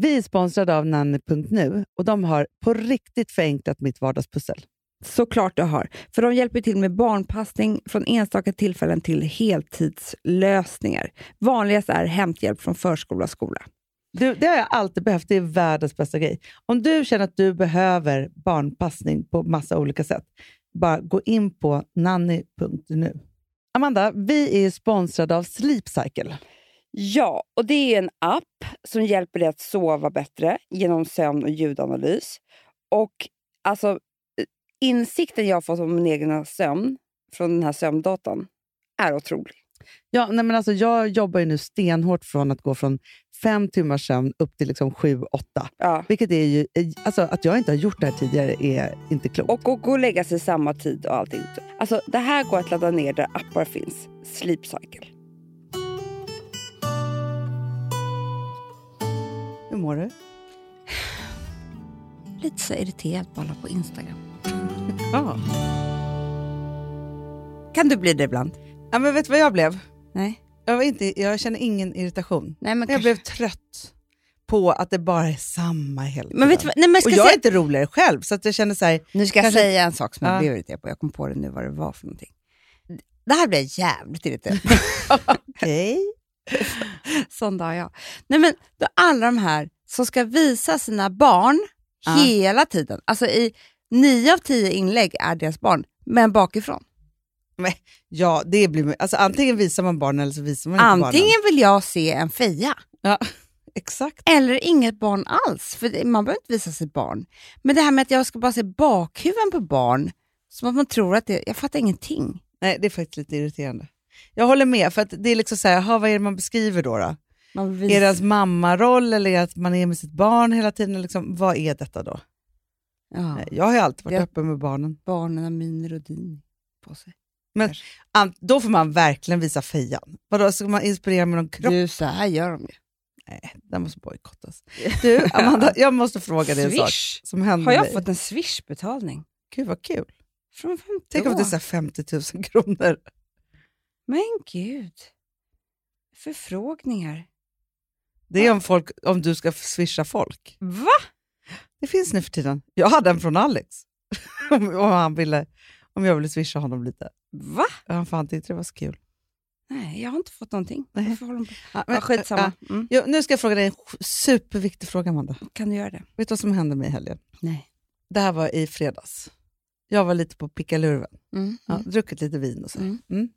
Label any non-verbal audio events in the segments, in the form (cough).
Vi är sponsrade av nanny.nu och de har på riktigt förenklat mitt vardagspussel. Såklart du har. För de hjälper till med barnpassning från enstaka tillfällen till heltidslösningar. Vanligast är hämthjälp från förskola och skola. Du, det har jag alltid behövt. Det är världens bästa grej. Om du känner att du behöver barnpassning på massa olika sätt, bara gå in på nanny.nu. Amanda, vi är sponsrade av Sleep Cycle. Ja, och det är en app som hjälper dig att sova bättre genom sömn och ljudanalys. Och alltså, insikten jag har fått om min egen sömn från den här sömndatan är otrolig. Ja, nej men alltså jag jobbar ju nu stenhårt från att gå från fem timmars sömn upp till liksom sju, åtta. Ja. Vilket är ju, alltså att jag inte har gjort det här tidigare är inte klokt. Och, och gå och lägga sig samma tid och allting. Alltså, det här går att ladda ner där appar finns. Sleep Cycle. Mår du? (sighs) Lite så irriterad alla på Instagram. (laughs) Ja. Kan du bli det ibland? ja men vet du vad jag blev? Nej. Jag, var inte, jag känner ingen irritation. Nej men, jag blev trött på att det bara är samma hela tiden. men vet du vad? Nej, men ska Och jag säga... är inte roligare själv, så att jag känner så här, Nu ska jag kanske- säga en sak som jag Ja. blev irriterad på. Jag kom på det nu vad det var för någonting. Det här blev jävligt irriterad (laughs) okej. (laughs) Sån dag jag. Nej men då alla de här som ska visa sina barn Ja. hela tiden. Alltså i nio av tio inlägg är deras barn, men bakifrån. Ja, det blir, alltså antingen visar man barnen eller så visar man inte Antingen vill jag se en feja barnen. Ja, (laughs) exakt. eller inget barn alls. För man behöver inte visa sitt barn. Men det här med att jag ska bara se bakhuven på barn, som att man tror att det... Jag fattar ingenting. Nej, det är faktiskt lite irriterande. Jag håller med, för att det är liksom så här, aha, vad är det man beskriver då? då? Vill Är det ens mammaroll eller att man är med sitt barn hela tiden? Liksom, vad är detta då? ja, Jag har ju alltid varit Ja. öppen med barnen. barnen har och din på sig. An- Då får man verkligen visa fejan. Vadå, ska man inspirera med någon kropp? Du, så här gör de ju. Nej, den måste bojkottas. (laughs) Du, Amanda, jag måste fråga dig en sak som hände Har jag mig. fått en swish-betalning? Gud vad kul. Från vem Tänk om det är så här 50 000 kronor. Men gud. Förfrågningar. Det är om, folk, om du ska swisha folk. Va? Det finns nu för tiden. Jag hade en från Alex. (laughs) om, han ville, om jag ville swisha honom lite. Va? Han fan tyckte det var så kul. Nej, jag har inte fått någonting. Nej. På? Ja, Ja, skitsamma. Mm. Jo, nu ska jag fråga dig en superviktig fråga, Amanda. Kan du göra det? Vet du vad som hände mig i helgen? Nej. Det här var i fredags. Jag var lite på pickalurven. Mm. Ja, druckit lite vin och så. Mm.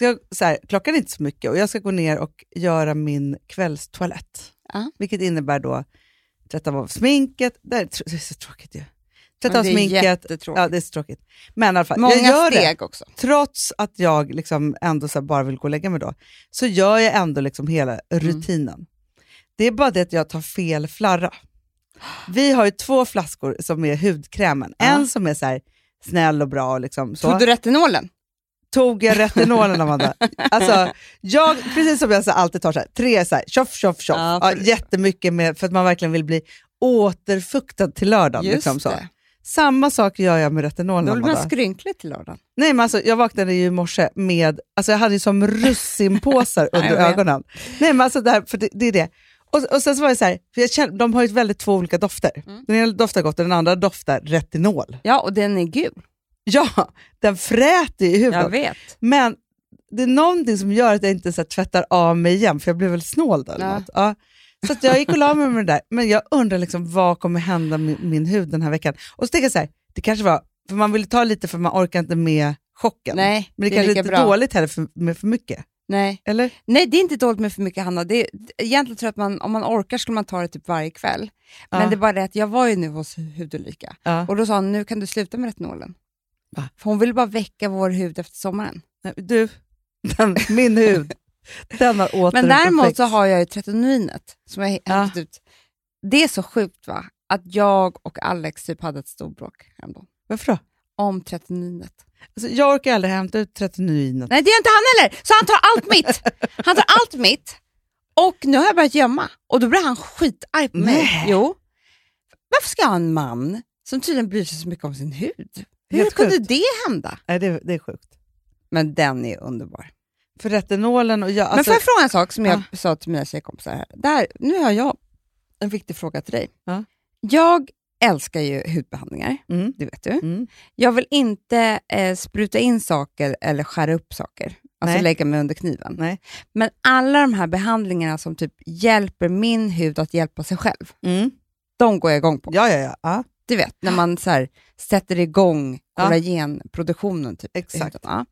Mm. Ska, så här, klockan är inte så mycket och jag ska gå ner och göra min kvällstoalett. Ja. Vilket innebär då tvätta av sminket. Det är, det så tråkigt ju. Tvätta av det är sminket. Ja, det är så tråkigt. Men i alla fall, Många jag gör det. steg också. Trots att jag liksom ändå så bara vill gå och lägga mig då, så gör jag ändå liksom hela Mm. rutinen. Det är bara det att jag tar fel flarra. Vi har ju två flaskor som är hudkrämen. En som är så här snäll och bra. och Liksom, så. Tog du retinolen? Tog jag retinolen, Amanda? Alltså, jag, precis som jag så alltid tar så här, tre så här, tjoff, tjoff, tjoff. Ja, Ja, för- jättemycket med, för att man verkligen vill bli återfuktad till lördagen. Just Liksom så. det. Samma sak gör jag med retinolen, Då blir man skrynklig till lördagen. Nej, men alltså, jag vaknade ju i morse med, alltså jag hade ju som russinpåsar (laughs) under vet. ögonen. Nej, men alltså det, här, för det, det är det. Och, och sen så var det så här, för jag kände, de har ju väldigt två olika dofter. Mm. Den ena doftar gott och den andra doftar retinol. Ja, och den är gul. Ja, den fräter i huvudet. Jag vet. Men det är någonting som gör att jag inte så här, tvättar av mig igen, för jag blev väl snål där. eller Ja. Ja. Så jag gick och la mig med det där. Men jag undrar liksom, vad kommer hända med min hud den här veckan? Och så tänker jag så här, det kanske var, för man vill ta lite för man orkar inte med chocken. Nej, Men det, det är kanske lika inte bra. är dåligt heller för, med för mycket. Nej. Eller? Nej, det är inte dåligt med för mycket Hanna. Det är, egentligen tror jag att man, om man orkar skulle man ta det typ varje kväll. Men Ja. det är bara det att jag var ju nu hos Hudulika Ja. och då sa hon, nu kan du sluta med retinolen. Va? För hon ville bara väcka vår hud efter sommaren. Du, den, min hud, den har åter Men däremot så har jag ju tretinoinet som jag Ja. hämtat ut. Det är så sjukt va? Att jag och Alex typ hade ett storbråk häromdagen Varför då? om tretinoinet. Alltså, jag orkar aldrig hämta ut tretinoinet. Nej, det gör inte han heller! Så han tar allt mitt! Han tar allt mitt. Och nu har jag börjat gömma. Och då blir han skitarg på mig. Nej. Jo. Varför ska jag ha en man som tydligen bryr sig så mycket om sin hud? Hur Helt kunde sjukt. det hända? Nej, det, det är sjukt. Men den är underbar. För retinolen och jag... Men Alltså, får jag fråga en sak som jag Ja. sa till mina tjejkompisar? Här. Där, nu har jag en viktig fråga till dig. Ja. Jag älskar ju hudbehandlingar, Mm. det vet du. Mm. Jag vill inte eh, spruta in saker eller skära upp saker. Alltså Nej. lägga mig under kniven. Nej. Men alla de här behandlingarna som typ hjälper min hud att hjälpa sig själv, Mm. de går jag igång på. Ja, ja, ja. ja. Du vet, när man så här, sätter igång Ja. kollagenproduktionen. Typ, Exakt. ja.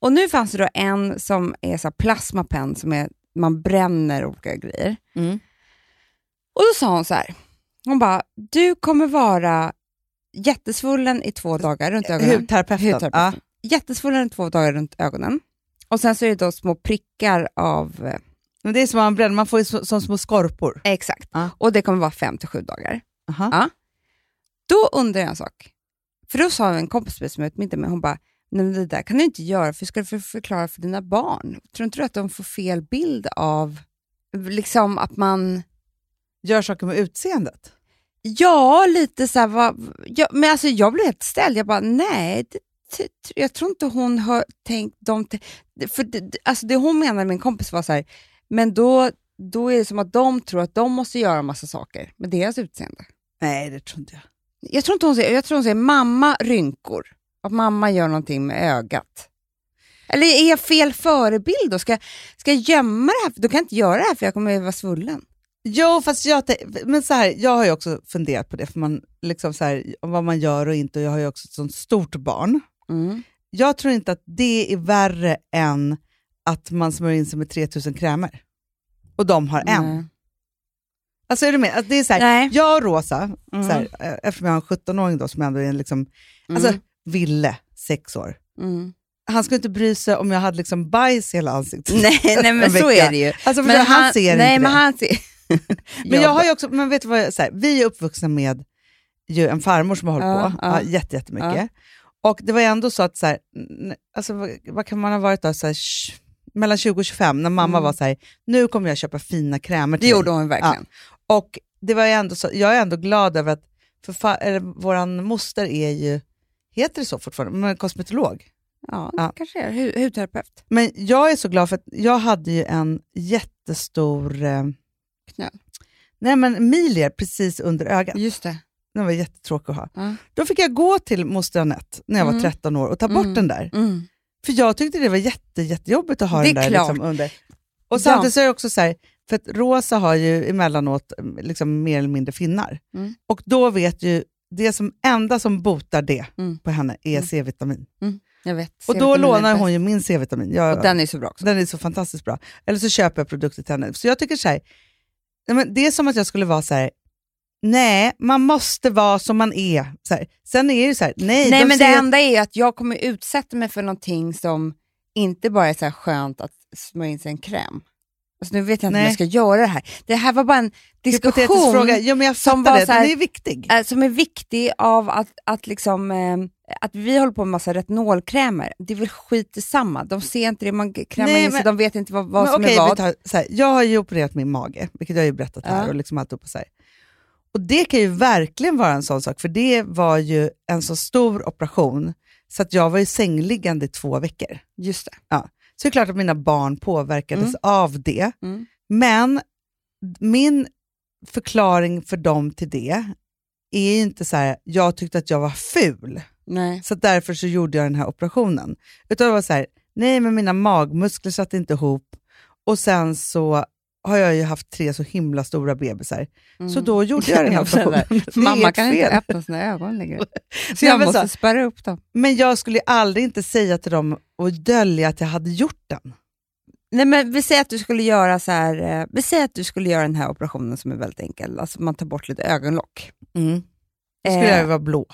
Och nu fanns det då en som är så här plasmapen, som är, man bränner olika grejer. Mm. Och då sa hon så här, hon bara, du kommer vara jättesvullen i två dagar runt ögonen. Hudterapeuten. Ja. Hudterapeuten. Jättesvullen i två dagar runt ögonen. Och sen så är det då små prickar av... eh, Men det är som man bränner, man får som små skorpor. Exakt. Ja. Och det kommer vara fem till sju dagar. Aha. Ja. Då undrar jag en sak. För då sa en kompis som jag middag med, hon bara, nej det där kan du inte göra, för ska du för- förklara för dina barn? Tror inte du att de får fel bild av liksom att man... Gör saker med utseendet. Ja, lite så här, vad, ja, men alltså jag blev helt ställd. Jag bara, nej, det, jag tror inte hon har tänkt till... För det- alltså det hon menade, min kompis, var så här, men då, då är det som att de tror att de måste göra massa saker med deras utseende. Nej, det tror inte jag. Jag tror inte hon säger, jag tror hon säger mamma rynkor. Att mamma gör någonting med ögat. Eller är jag fel förebild då? Ska, ska jag gömma det här? Då kan jag inte göra det här för jag kommer att vara svullen. Jo, fast jag, men så här, jag har ju också funderat på det, för man, liksom så här, vad man gör och inte. Och jag har ju också ett sånt stort barn. Mm. Jag tror inte att det är värre än att man smörjer in sig med 3000 krämer. Och de har en. Nej. Alltså är du med? Att det är så här, Nej. jag och Rosa, Mm. så här, eh, eftersom jag har en 17-åring då, som ändå är en liksom, alltså Mm. Ville, sex år. Mm. Han skulle inte bry sig om jag hade liksom bajs i hela ansiktet. Nej, (laughs) nej en men så är det ju. Alltså, men han, han ser nej, inte men det. han ser... (laughs) Men jag har ju också, men vet du vad, jag- så här, vi är uppvuxna med ju en farmor som har hållit Ja, på ja. ja. jätte, jättemycket. Och det var ändå så att, så här, alltså, vad, vad kan man ha varit då, så här, mellan 20 och 25, när mamma Mm. var så här, nu kommer jag köpa fina krämer Det till gjorde dig. hon verkligen. Och det var ändå så, jag är ändå glad över att, för våran moster är ju, heter det så fortfarande, men kosmetolog. Ja, Ja. kanske är. Hu- Hudterapeut. Men jag är så glad för att jag hade ju en jättestor eh, Knöl. nej men milier precis under ögat. Just det. Den var jättetråkig att ha. Ja. Då fick jag gå till moster Anette när jag var Mm. 13 år och ta bort Mm. den där. Mm. För jag tyckte det var jätte, jättejobbigt att ha Det den är där liksom under. Och Ja. samtidigt så är jag också så här, för att Rosa har ju emellanåt mm, liksom mer eller mindre finnar. Mm. Och då vet ju, det som enda som botar det Mm. på henne är Mm. C-vitamin. Jag vet. Och då är lånar hon ju min C-vitamin. Jag, Och den är så bra också. den är så fantastiskt bra. Eller så köper jag produkter till henne. Så jag tycker så här, men det är som att jag skulle vara så här, nej, man måste vara som man är. Så här. Sen är det ju så här, nej, Nej, de men det enda är ju att jag kommer utsätta mig för någonting som inte bara är så skönt att smörja in sig en kräm. Alltså, nu vet jag inte om Nej. jag ska göra det här. Det här var bara en diskussion fråga. Jo, men jag som var det, så här- den är viktig. eh, som är viktig av att, att, liksom, eh, att vi håller på med massa retinolkrämer. Det är väl skit i samma. De ser inte det, man krämar Nej, in sig, men- de vet inte vad, vad som okej, är vad. tar, så här, jag har ju opererat min mage, vilket jag har ju berättat här. Ja. Och, liksom alltihopa så här. och Det kan ju verkligen vara en sån sak, för det var ju en så stor operation så att jag var ju sängliggande i två veckor. Just det. Så det är klart att mina barn påverkades Mm. av det. Mm. Men min förklaring för dem till det är inte så här, jag tyckte att jag var ful, Nej. så därför så gjorde jag den här operationen. Utan det var så här, nej men mina magmuskler satt inte ihop och sen så har jag ju haft tre så himla stora bebisar. Mm. Så då gjorde jag (laughs) den här operationen. (laughs) Mamma kan inte fel. öppna sina ögon längre. (laughs) Så jag måste så- spärra upp dem. Men jag skulle aldrig inte säga till dem och dölja att jag hade gjort den. Nej, men vi säger att du skulle göra så här, eh, vi säger att du skulle göra den här operationen som är väldigt enkel. Alltså man tar bort lite ögonlock. Mm. Då skulle Eh, jag vara blå.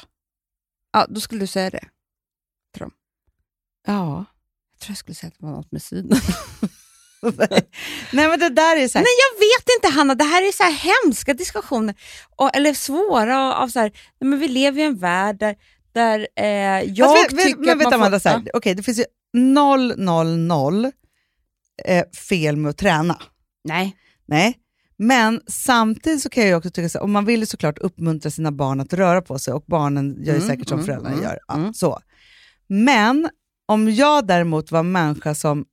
Ja, då skulle du säga det. Ja. Jag tror jag skulle säga att det var något med synen. Nej men det där är så här, Nej, jag vet inte Hanna, det här är så här hemska diskussioner. Och, eller svåra av så här, men vi lever i en värld där, där eh, jag Fast tycker men att vet man Amanda, får... så här, okej, det finns ju noll, noll, noll eh, fel med att träna. Nej. Nej. Men samtidigt så kan jag också tycka så och man vill ju såklart uppmuntra sina barn att röra på sig och barnen gör ju Mm, säkert som mm, föräldrarna mm, gör. Ja, mm. så. Men om jag däremot var en människa som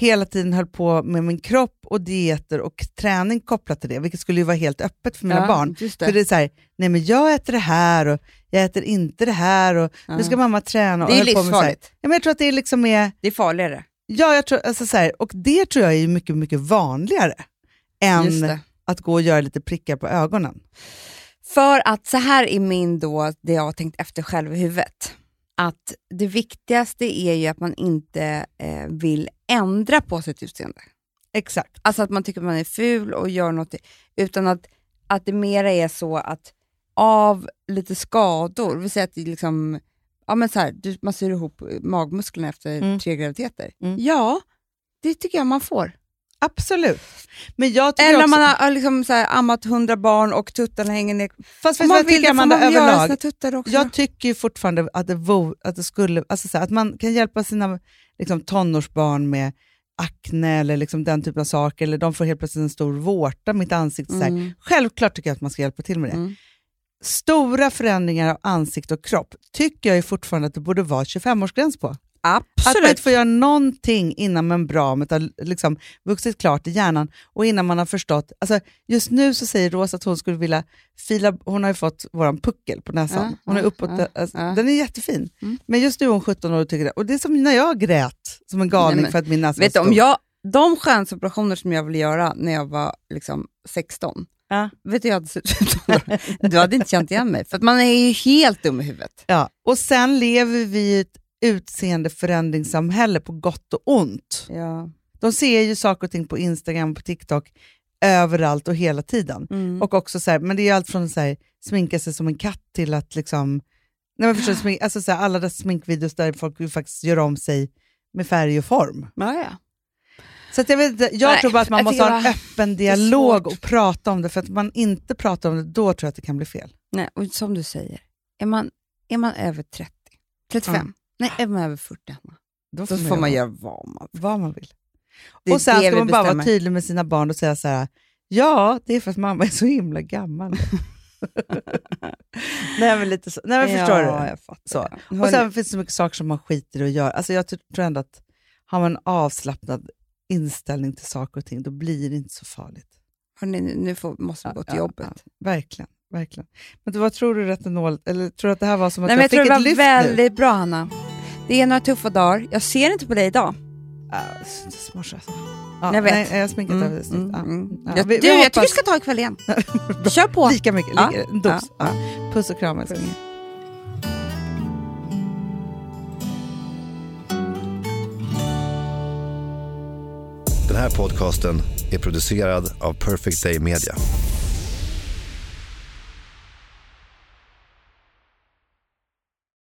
hela tiden höll på med min kropp och dieter och träning kopplat till det, vilket skulle ju vara helt öppet för mina Ja, barn. det. För det är så här, nej men jag äter det här och jag äter inte det här och Ja. nu ska mamma träna. Och Det är livsfarligt. Ja, men jag tror att det är liksom är, Det är farligare. ja, jag tror, alltså så här, och det tror jag är mycket, mycket vanligare än att gå och göra lite prickar på ögonen. För att så här är min då, det jag har tänkt efter själv i huvudet. Att det viktigaste är ju att man inte eh, vill ändra på sitt utseende. Exakt. Alltså att man tycker att man är ful och gör något, utan att, att det mera är så att av lite skador, vi säger att det liksom, ja men så här, du, man syr ihop magmusklerna efter Mm. tre graviditeter. Mm. Ja, det tycker jag man får. Absolut. Men jag tycker Eller också, om man har liksom så här, ammat hundra barn och tuttarna hänger ner. fast vad man jag vill tycker Amanda, överlag? Jag tycker fortfarande att det, vore, att det skulle, alltså så här, att man kan hjälpa sina liksom, tonårsbarn med akne eller liksom den typen av saker, eller de får helt plötsligt en stor vårta mitt ansikte. Så här. Mm. Självklart tycker jag att man ska hjälpa till med det. Mm. Stora förändringar av ansikte och kropp tycker jag ju fortfarande att det borde vara 25-årsgräns på. Att man Absolut. inte får göra någonting innan membranet har liksom vuxit klart i hjärnan och innan man har förstått. Alltså just nu så säger Rosa att hon skulle vilja fila, hon har ju fått våran puckel på näsan. Hon är uppåt, alltså. Den är jättefin. Mm. Men just nu är hon 17 år och tycker det. Och det är som när jag grät som en galning Nej, men för att min näsa Vet var om stor. jag, de skönhetsoperationer som jag ville göra när jag var liksom 16, Ja. vet du jag hade? Du hade inte känt igen mig, för att man är ju helt dum i huvudet. Ja. Och sen lever vi i ett utseendeförändringssamhälle på gott och ont. Ja. De ser ju saker och ting på Instagram, på TikTok, överallt och hela tiden. Mm. Och också så här, men det är allt från så här, sminka sig som en katt till att liksom, nej men förstår, smink, alltså så här, alla dessa sminkvideos där folk faktiskt gör om sig med färg och form. Ja, ja. Så att jag, vet, jag Nej, tror bara att man måste ha en öppen dialog och prata om det, för att man inte pratar om det, då tror jag att det kan bli fel. Nej, och som du säger, är man, är man över 30, 35, Ja. Nej, är man över 40, Hanna, Då då får man göra vad man vill. vad man vill. Det och sen det ska man bara vara tydlig med sina barn och säga så här, ja, det är för att mamma är så himla gammal. (laughs) nej men lite så, nej men förstår du? Ja, jag fattar. Så. det. Och sen finns det så mycket saker som man skiter i att göra. Alltså jag tror tror ändå att har man en avslappnad inställning till saker och ting, då blir det inte så farligt. hörni, nu får, måste vi gå till Ja, jobbet. ja, verkligen, verkligen. Men du, vad tror du retenol, eller tror du att det här var som att Nej, jag jag fick tror ett det lyft var nu? väldigt bra, Hanna. Det är några tuffa dagar. Jag ser inte på dig idag. S- morse alltså. Ja, Jag vet. Nej, jag har sminkat Mm, över snyggt. mm, Ja. mm. Ja, Jag, vi- du, vi jag tycker du ska ta ikväll igen. (laughs) Kör på. Lika mycket, Ja, lika, en dos. ja, Ja. Puss och kram älskling. Den här podcasten är producerad av Perfect Day Media.